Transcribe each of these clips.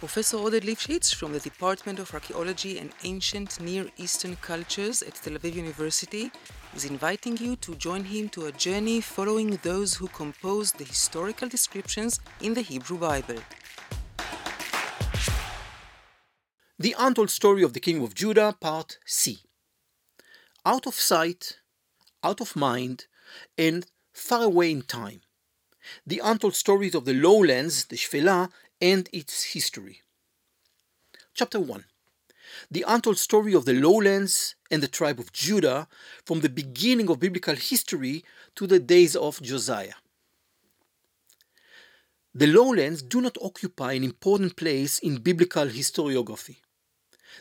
Professor Oded Lipschits from the Department of Archaeology and Ancient Near Eastern Cultures at Tel Aviv University is inviting you to join him to a journey following those who composed the historical descriptions in the Hebrew Bible. The Untold Story of the King of Judah, Part C. Out of sight, out of mind, and far away in time. The Untold Stories of the Lowlands, the Shfela, and its history. Chapter 1 The untold story of the lowlands and the tribe of Judah from the beginning of biblical history to the days of Josiah. The lowlands do not occupy an important place in biblical historiography.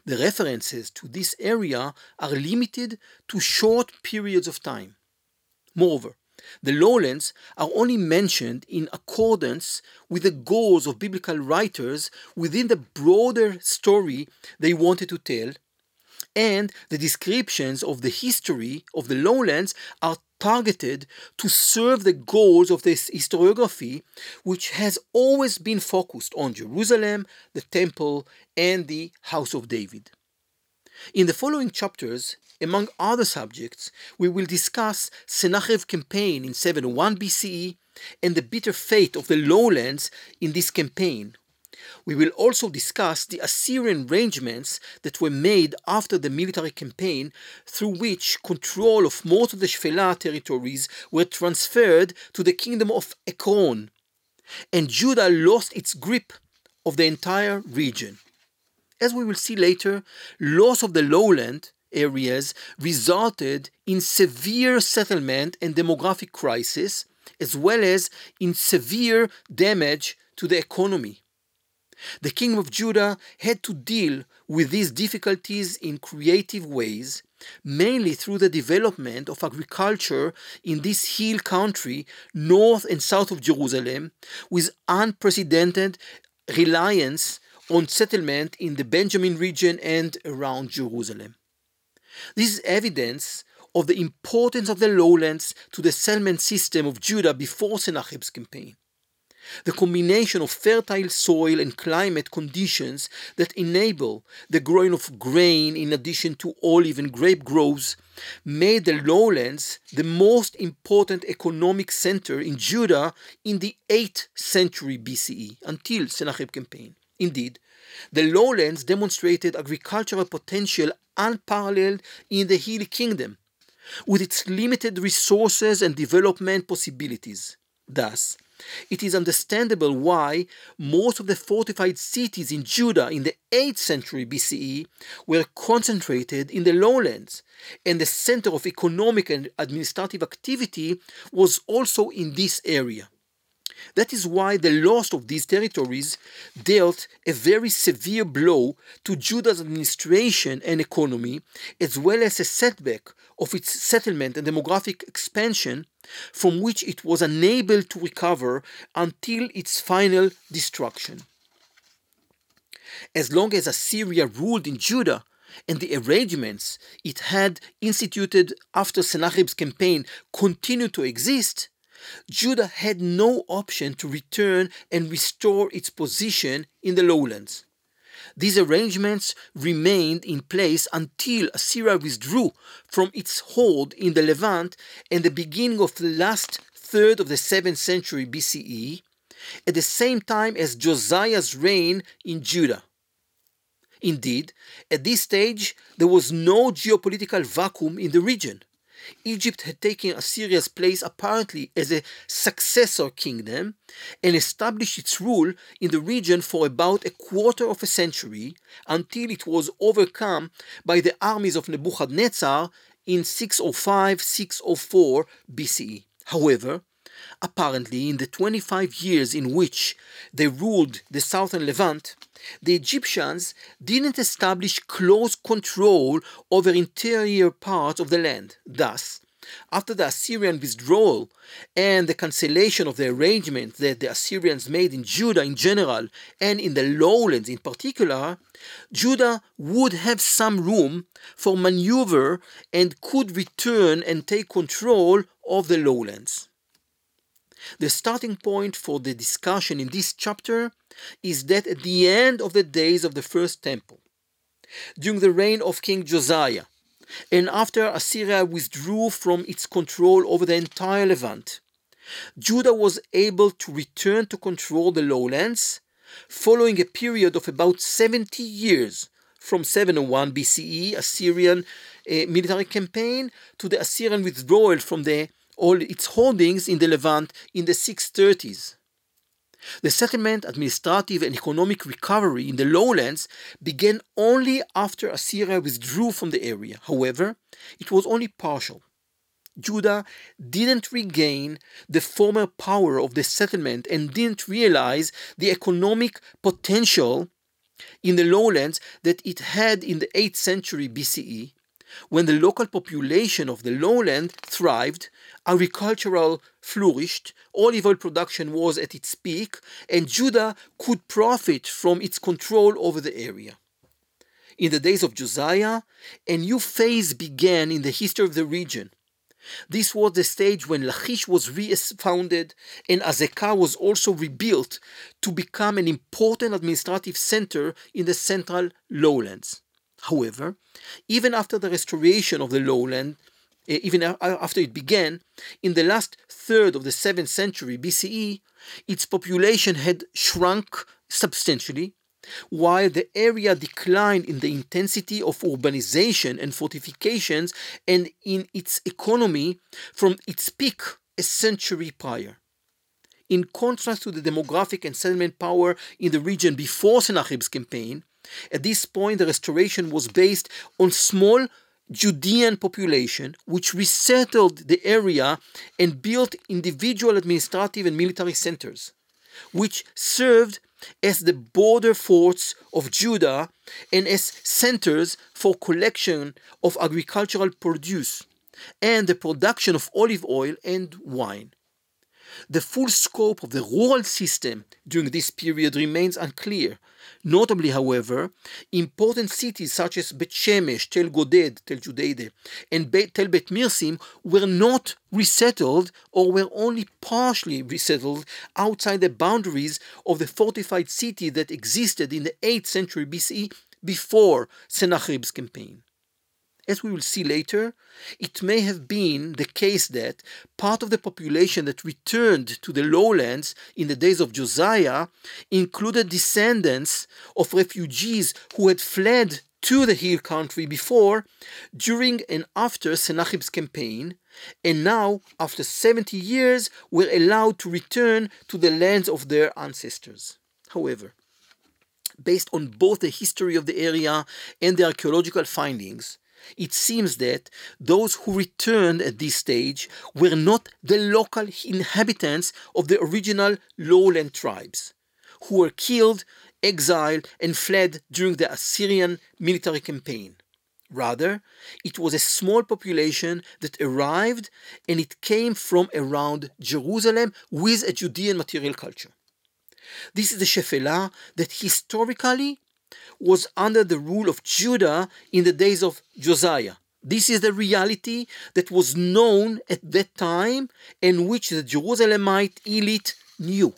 The references to this area are limited to short periods of time. Moreover, the lowlands are only mentioned in accordance with the goals of biblical writers within the broader story they wanted to tell, and the descriptions of the history of the lowlands are targeted to serve the goals of this historiography, which has always been focused on Jerusalem, the temple, and the house of David. In the following chapters, among other subjects, we will discuss Sennacherib's campaign in 701 BCE and the bitter fate of the lowlands in this campaign. We will also discuss the Assyrian arrangements that were made after the military campaign, through which control of most of the Shfela territories were transferred to the kingdom of Ekron, and Judah lost its grip of the entire region. As we will see later, loss of the lowland areas resulted in severe settlement and demographic crisis, as well as in severe damage to the economy. The king of Judah had to deal with these difficulties in creative ways, mainly through the development of agriculture in this hill country north and south of Jerusalem, with unprecedented reliance on settlement in the Benjamin region and around Jerusalem. This is evidence of the importance of the lowlands to the settlement system of Judah before Sennacherib's campaign. The combination of fertile soil and climate conditions that enable the growing of grain in addition to olive and grape groves made the lowlands the most important economic center in Judah in the 8th century BCE until Sennacherib campaign. Indeed, the lowlands demonstrated agricultural potential unparalleled in the Hill Kingdom, with its limited resources and development possibilities. Thus, it is understandable why most of the fortified cities in Judah in the 8th century BCE were concentrated in the lowlands, and the center of economic and administrative activity was also in this area. That is why the loss of these territories dealt a very severe blow to Judah's administration and economy, as well as a setback of its settlement and demographic expansion, from which it was unable to recover until its final destruction. As long as Assyria ruled in Judah, and the arrangements it had instituted after Sennacherib's campaign continued to exist, Judah had no option to return and restore its position in the lowlands. These arrangements remained in place until Assyria withdrew from its hold in the Levant and the beginning of the last third of the 7th century BCE, at the same time as Josiah's reign in Judah. Indeed, at this stage, there was no geopolitical vacuum in the region. Egypt had taken Assyria's place apparently as a successor kingdom and established its rule in the region for about a quarter of a century until it was overcome by the armies of Nebuchadnezzar in 605 604 BCE. However, apparently in the 25 years in which they ruled the southern Levant, the Egyptians didn't establish close control over interior parts of the land. Thus, after the Assyrian withdrawal and the cancellation of the arrangement that the Assyrians made in Judah in general and in the lowlands in particular, Judah would have some room for maneuver and could return and take control of the lowlands. The starting point for the discussion in this chapter is that at the end of the days of the first temple, during the reign of King Josiah, and after Assyria withdrew from its control over the entire Levant, Judah was able to return to control the lowlands following a period of about 70 years from 701 BCE Assyrian uh, military campaign to the Assyrian withdrawal from the, all its holdings in the Levant in the 630s. The settlement, administrative, and economic recovery in the lowlands began only after Assyria withdrew from the area. However, it was only partial. Judah didn't regain the former power of the settlement and didn't realize the economic potential in the lowlands that it had in the 8th century BCE, when the local population of the lowland thrived, agricultural flourished, olive oil production was at its peak, and Judah could profit from its control over the area. In the days of Josiah, a new phase began in the history of the region this was the stage when Lachish was re-founded and Azekah was also rebuilt to become an important administrative center in the central lowlands. However, even after the restoration of the lowland, even after it began, in the last third of the 7th century BCE, its population had shrunk substantially while the area declined in the intensity of urbanization and fortifications and in its economy from its peak a century prior. In contrast to the demographic and settlement power in the region before Sennacherib's campaign, at this point the restoration was based on small Judean population which resettled the area and built individual administrative and military centers, which served as the border forts of Judah and as centers for collection of agricultural produce and the production of olive oil and wine. The full scope of the rural system during this period remains unclear. Notably, however, important cities such as Bet Shemesh, Tel Goded, Tel Judeide, and Bet, Tel Bet Mirsim were not resettled or were only partially resettled outside the boundaries of the fortified city that existed in the 8th century BCE before Sennacherib's campaign. As we will see later, it may have been the case that part of the population that returned to the lowlands in the days of Josiah included descendants of refugees who had fled to the hill country before, during and after Sennacherib's campaign, and now, after 70 years, were allowed to return to the lands of their ancestors. However, based on both the history of the area and the archaeological findings, it seems that those who returned at this stage were not the local inhabitants of the original lowland tribes, who were killed, exiled, and fled during the Assyrian military campaign. Rather, it was a small population that arrived and it came from around Jerusalem with a Judean material culture. This is the Shephelah that historically was under the rule of Judah in the days of Josiah. This is the reality that was known at that time and which the Jerusalemite elite knew.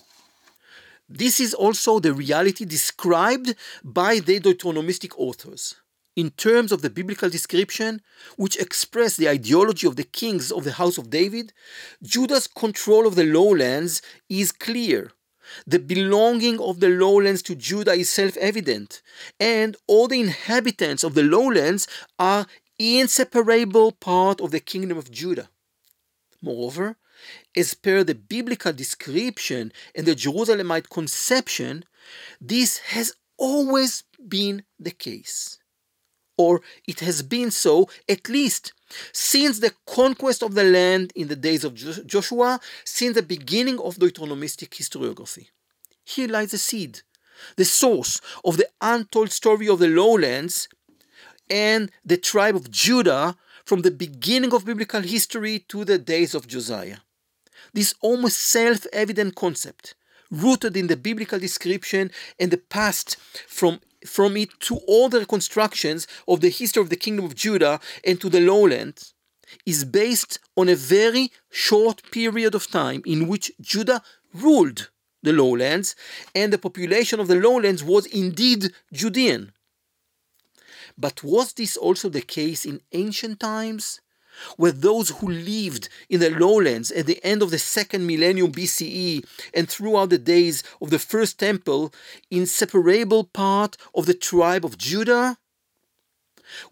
This is also the reality described by the Deuteronomistic authors. In terms of the biblical description, which express the ideology of the kings of the house of David, Judah's control of the lowlands is clear. The belonging of the lowlands to Judah is self evident, and all the inhabitants of the lowlands are inseparable part of the kingdom of Judah. Moreover, as per the biblical description and the Jerusalemite conception, this has always been the case. Or it has been so, at least since the conquest of the land in the days of Joshua, since the beginning of Deuteronomistic historiography. Here lies the seed, the source of the untold story of the lowlands and the tribe of Judah from the beginning of biblical history to the days of Josiah. This almost self evident concept, rooted in the biblical description and the past from from it to all the reconstructions of the history of the kingdom of Judah and to the lowlands, is based on a very short period of time in which Judah ruled the lowlands, and the population of the lowlands was indeed Judean. But was this also the case in ancient times? Were those who lived in the lowlands at the end of the second millennium BCE and throughout the days of the first temple inseparable part of the tribe of Judah?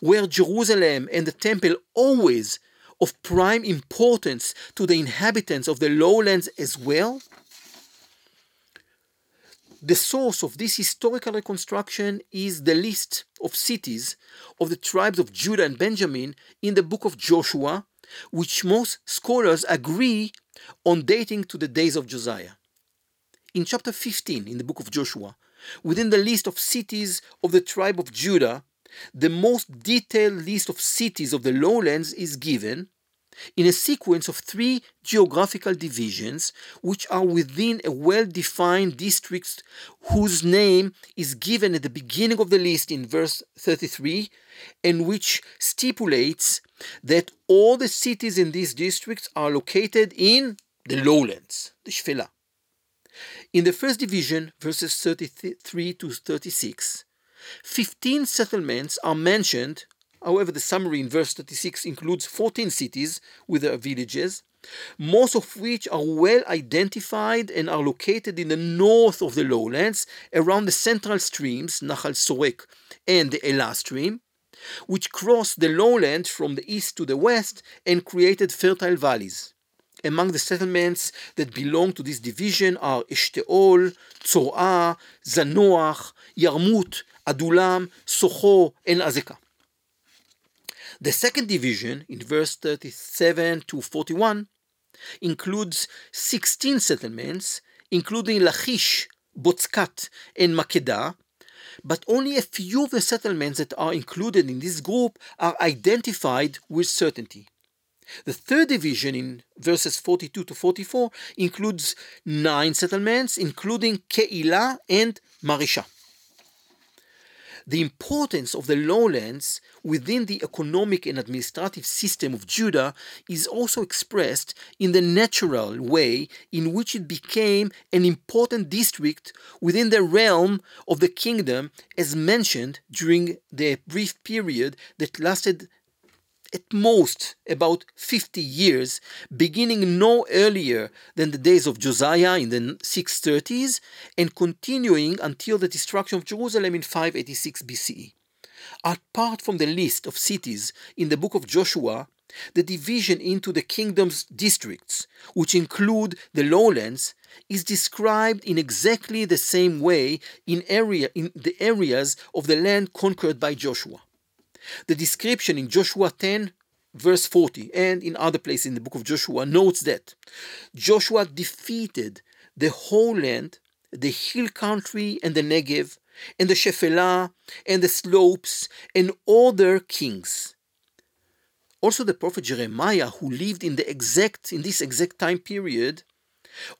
Were Jerusalem and the temple always of prime importance to the inhabitants of the lowlands as well? The source of this historical reconstruction is the list of cities of the tribes of Judah and Benjamin in the book of Joshua, which most scholars agree on dating to the days of Josiah. In chapter 15 in the book of Joshua, within the list of cities of the tribe of Judah, the most detailed list of cities of the lowlands is given, in a sequence of three geographical divisions which are within a well defined district whose name is given at the beginning of the list in verse 33 and which stipulates that all the cities in these districts are located in the lowlands, the Shfela. In the first division, verses 33 to 36, 15 settlements are mentioned However, the summary in verse 36 includes 14 cities with their villages, most of which are well identified and are located in the north of the lowlands around the central streams, Nahal Sorek and the Elah stream, which cross the lowlands from the east to the west and created fertile valleys. Among the settlements that belong to this division are Eshtaol, Tzor'ah, Zanoach, Yarmut, Adulam, Socho, and Azekah. The second division, in verse 37 to 41, includes 16 settlements, including Lachish, Botzkat, and Makedah, but only a few of the settlements that are included in this group are identified with certainty. The third division in verses 42 to 44 includes nine settlements, including Keilah and Marisha the importance of the lowlands within the economic and administrative system of Judah is also expressed in the natural way in which it became an important district within the realm of the kingdom, as mentioned during the brief period that lasted at most about 50 years, beginning no earlier than the days of Josiah in the 630s and continuing until the destruction of Jerusalem in 586 BCE. Apart from the list of cities in the book of Joshua, the division into the kingdom's districts, which include the lowlands, is described in exactly the same way in, area, in the areas of the land conquered by Joshua. The description in Joshua 10, verse 40, and in other places in the book of Joshua notes that Joshua defeated the whole land, the hill country and the Negev, and the Shephelah and the slopes, and all their kings. Also, the prophet Jeremiah, who lived in the exact in this exact time period,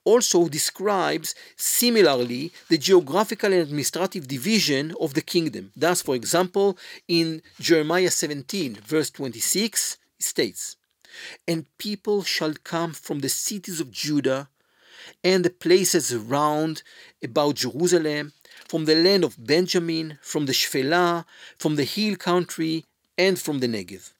also describes similarly the geographical and administrative division of the kingdom. Thus, for example, in Jeremiah 17, verse 26, it states, And people shall come from the cities of Judah and the places around about Jerusalem, from the land of Benjamin, from the Shphelah, from the hill country, and from the Negev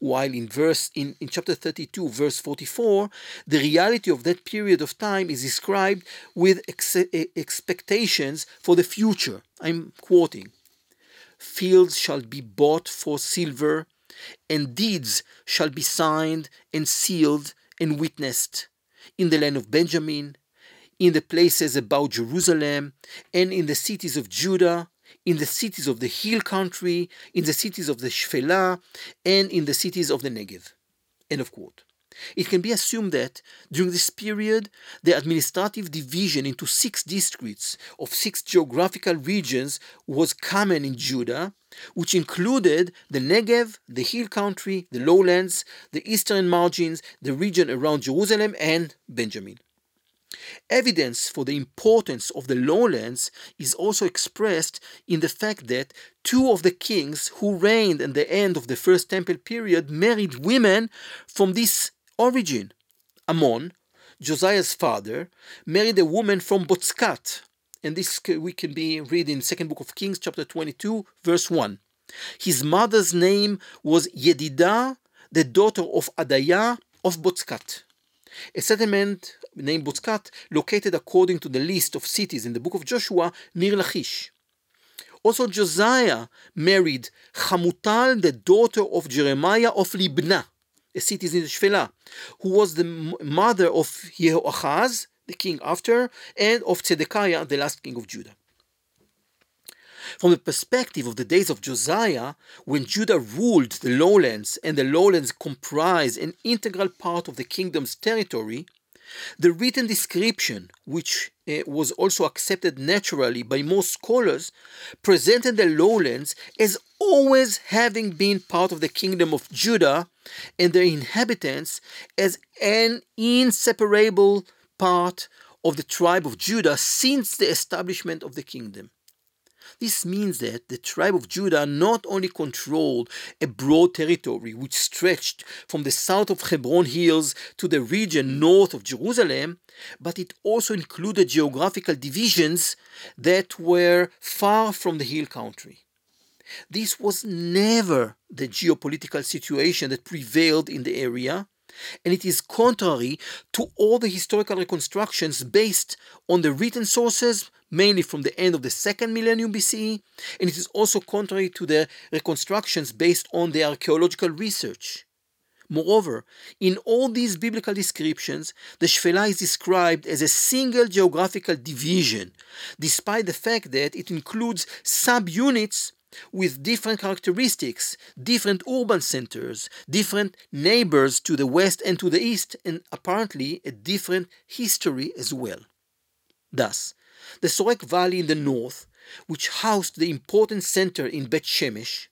while in verse in, in chapter 32 verse 44 the reality of that period of time is described with ex- expectations for the future. I'm quoting fields shall be bought for silver and deeds shall be signed and sealed and witnessed in the land of benjamin in the places about jerusalem and in the cities of judah in the cities of the hill country, in the cities of the Shfela, and in the cities of the Negev. End of quote. It can be assumed that during this period, the administrative division into six districts of six geographical regions was common in Judah, which included the Negev, the hill country, the lowlands, the eastern margins, the region around Jerusalem, and Benjamin. Evidence for the importance of the lowlands is also expressed in the fact that two of the kings who reigned at the end of the First Temple period married women from this origin. Amon, Josiah's father, married a woman from Botzkat, and this we can be read in Second Book of Kings, chapter 22, verse 1. His mother's name was Yedidah, the daughter of Adaiah of Botzkat. A settlement named Botzkat, located according to the list of cities in the book of Joshua near Lachish. Also, Josiah married Chamutal, the daughter of Jeremiah of Libnah, a city in Shfela, who was the mother of Jehoahaz, the king after, and of Zedekiah, the last king of Judah. From the perspective of the days of Josiah, when Judah ruled the lowlands and the lowlands comprised an integral part of the kingdom's territory, the written description, which uh, was also accepted naturally by most scholars, presented the lowlands as always having been part of the kingdom of Judah and their inhabitants as an inseparable part of the tribe of Judah since the establishment of the kingdom. This means that the tribe of Judah not only controlled a broad territory which stretched from the south of Hebron hills to the region north of Jerusalem, but it also included geographical divisions that were far from the hill country. This was never the geopolitical situation that prevailed in the area, and it is contrary to all the historical reconstructions based on the written sources mainly from the end of the second millennium BCE, and it is also contrary to the reconstructions based on the archaeological research. Moreover, in all these biblical descriptions, the Shfela is described as a single geographical division, despite the fact that it includes subunits with different characteristics, different urban centers, different neighbors to the west and to the east, and apparently a different history as well. Thus, the Sorek Valley in the north, which housed the important center in Bet Shemesh,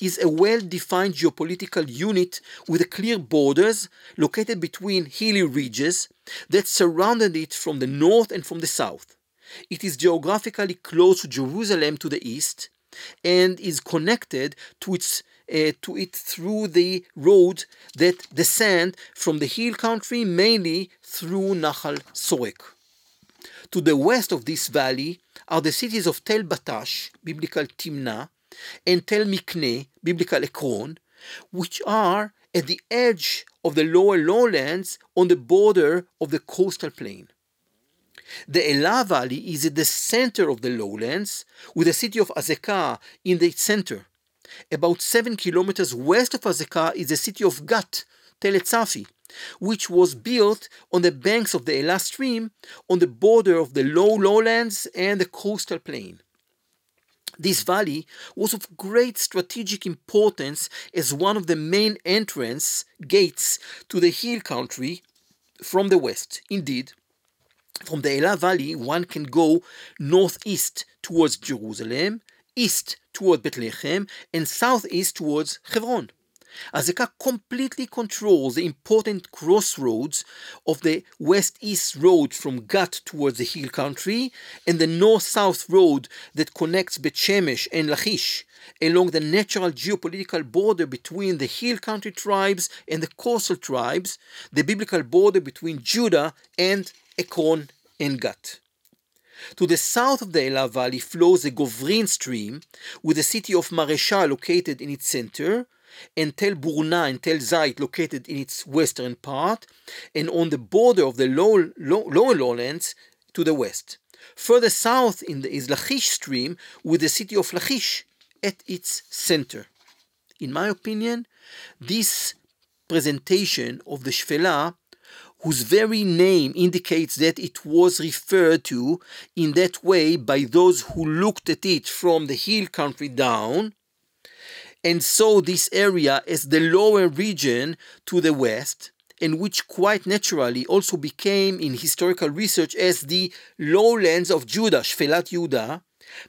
is a well-defined geopolitical unit with clear borders located between hilly ridges that surrounded it from the north and from the south. It is geographically close to Jerusalem to the east and is connected to its uh, to it through the road that descend from the hill country mainly through Nahal Sorek. To the west of this valley are the cities of Tel Batash, biblical Timnah, and Tel Mikne, biblical Ekron, which are at the edge of the lower lowlands on the border of the coastal plain. The Elah Valley is at the center of the lowlands, with the city of Azekah in the center. About seven kilometers west of Azekah is the city of Gat, Tel Etzafi, which was built on the banks of the Elah stream on the border of the low lowlands and the coastal plain. This valley was of great strategic importance as one of the main entrance gates to the hill country from the west. Indeed, from the Elah Valley, one can go northeast towards Jerusalem, east toward Bethlehem, and southeast towards Hebron. Azekah completely controls the important crossroads of the west-east road from Gat towards the hill country and the north-south road that connects Bet Shemesh and Lachish along the natural geopolitical border between the hill country tribes and the coastal tribes, the biblical border between Judah and Ekron and Gat. To the south of the Elah Valley flows the Govrin stream, with the city of Mareshah located in its center, and Tel Burna and Tel Zait located in its western part, and on the border of the low, low, lower lowlands to the west. Further south in the, is Lachish stream with the city of Lachish at its center. In my opinion, this presentation of the Shfela, whose very name indicates that it was referred to in that way by those who looked at it from the hill country down, and saw this area as the lower region to the west, and which quite naturally also became in historical research as the lowlands of Judah, Shfelat Judah,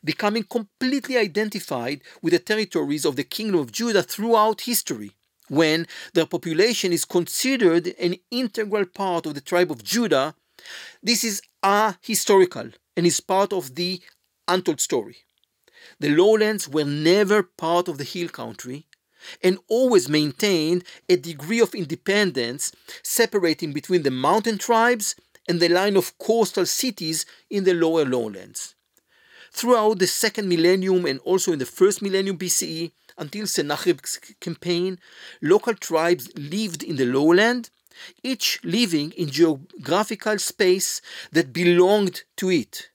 becoming completely identified with the territories of the kingdom of Judah throughout history, when their population is considered an integral part of the tribe of Judah This is ahistorical and is part of the untold story. The lowlands were never part of the hill country and always maintained a degree of independence separating between the mountain tribes and the line of coastal cities in the lower lowlands. Throughout the second millennium and also in the first millennium BCE, until Sennacherib's campaign, local tribes lived in the lowland, each living in geographical space that belonged to it.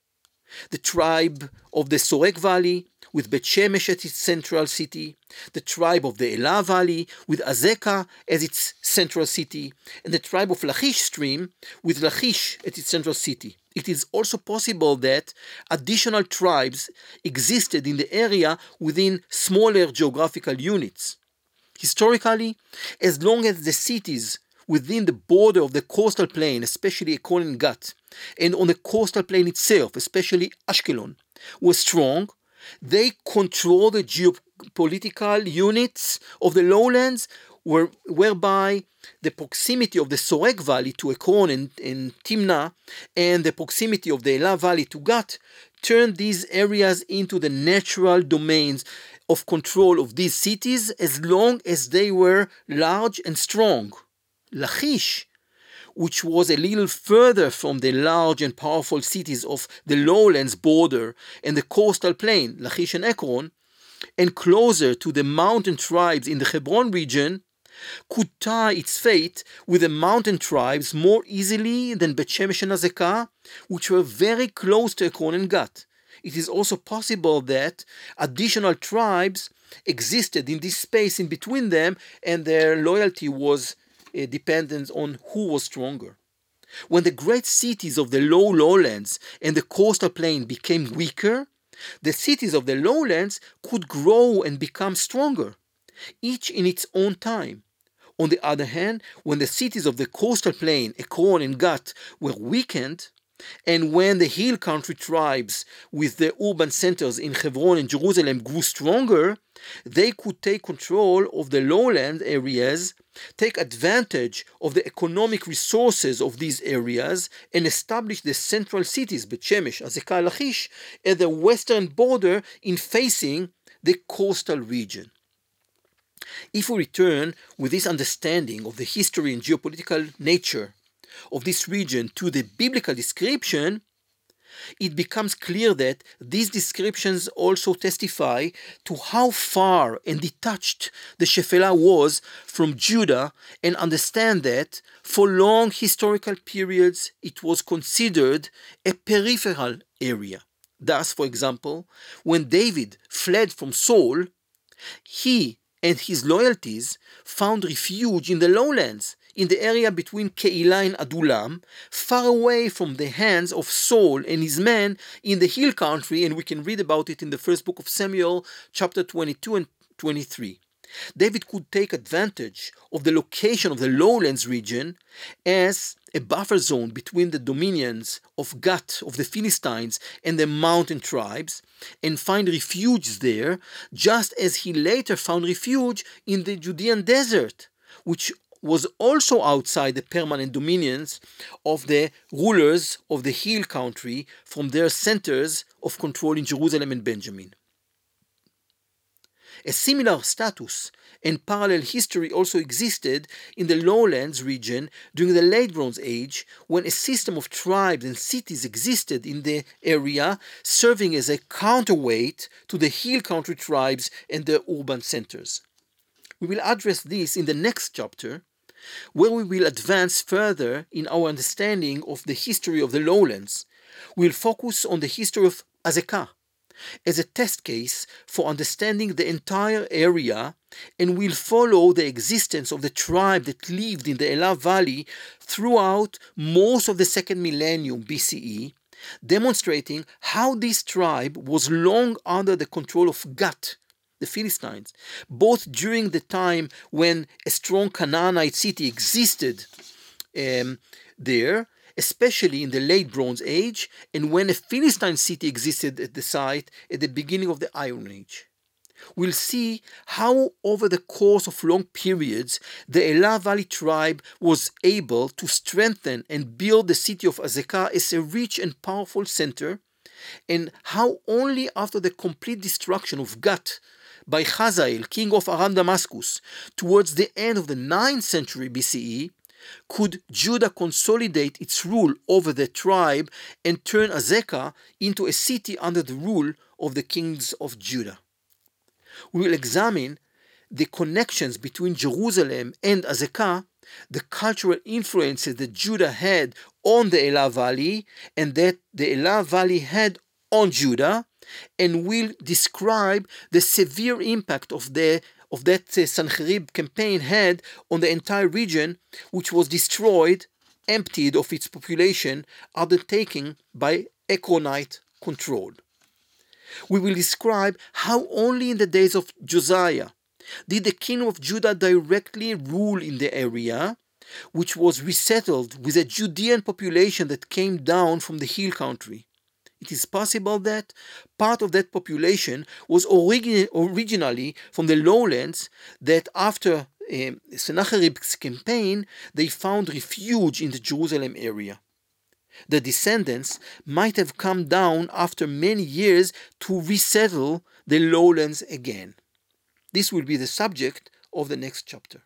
The tribe of the Sorek Valley, with Bet Shemesh as its central city, the tribe of the Elah Valley, with Azekah as its central city, and the tribe of Lachish stream, with Lachish as its central city. It is also possible that additional tribes existed in the area within smaller geographical units. Historically, as long as the cities within the border of the coastal plain, especially Ekron and Gat, and on the coastal plain itself, especially Ashkelon, were strong, they controlled the geopolitical units of the lowlands, where, whereby the proximity of the Sorek Valley to Ekron and, and Timna and the proximity of the Elah Valley to Gat turned these areas into the natural domains of control of these cities as long as they were large and strong. Lachish which was a little further from the large and powerful cities of the lowlands border and the coastal plain, Lachish and Ekron, and closer to the mountain tribes in the Hebron region, could tie its fate with the mountain tribes more easily than Bet and Azekah, which were very close to Ekron and Gat. It is also possible that additional tribes existed in this space in between them, and their loyalty was uh, dependence on who was stronger. When the great cities of the low lowlands and the coastal plain became weaker, the cities of the lowlands could grow and become stronger, each in its own time. On the other hand, when the cities of the coastal plain, Ekron and Gat, were weakened, and when the hill country tribes with their urban centers in Hebron and Jerusalem grew stronger, they could take control of the lowland areas, take advantage of the economic resources of these areas, and establish the central cities, Bet Shemesh, Azekah, Lachish, at the western border in facing the coastal region. If we return with this understanding of the history and geopolitical nature of this region to the biblical description, it becomes clear that these descriptions also testify to how far and detached the Shephelah was from Judah and understand that for long historical periods it was considered a peripheral area. Thus, for example, when David fled from Saul, he and his loyalties found refuge in the lowlands in the area between Keilah and Adullam, far away from the hands of Saul and his men in the hill country, and we can read about it in the first book of Samuel, chapter 22 and 23. David could take advantage of the location of the lowlands region as a buffer zone between the dominions of Gat of the Philistines and the mountain tribes and find refuge there, just as he later found refuge in the Judean desert, which was also outside the permanent dominions of the rulers of the hill country from their centers of control in Jerusalem and Benjamin. A similar status and parallel history also existed in the lowlands region during the late Bronze Age when a system of tribes and cities existed in the area, serving as a counterweight to the hill country tribes and their urban centers. We will address this in the next chapter where we will advance further in our understanding of the history of the lowlands. We'll focus on the history of Azekah as a test case for understanding the entire area and will follow the existence of the tribe that lived in the Elah Valley throughout most of the second millennium BCE, demonstrating how this tribe was long under the control of Gat, the Philistines, both during the time when a strong Canaanite city existed um, there, especially in the late Bronze Age, and when a Philistine city existed at the site at the beginning of the Iron Age. we'll see how, over the course of long periods, the Elah Valley tribe was able to strengthen and build the city of Azekah as a rich and powerful center, and how only after the complete destruction of Gat by Hazael, king of Aram Damascus, towards the end of the 9th century BCE, could Judah consolidate its rule over the tribe and turn Azekah into a city under the rule of the kings of Judah. We will examine the connections between Jerusalem and Azekah, the cultural influences that Judah had on the Elah Valley and that the Elah Valley had on Judah, and will describe the severe impact of the of that uh, campaign had on the entire region, which was destroyed, emptied of its population, undertaken by Ekronite control. We will describe how only in the days of Josiah did the king of Judah directly rule in the area, which was resettled with a Judean population that came down from the hill country. It is possible that part of that population was origi- originally from the lowlands, that after uh, Sennacherib's campaign, they found refuge in the Jerusalem area. The descendants might have come down after many years to resettle the lowlands again. This will be the subject of the next chapter.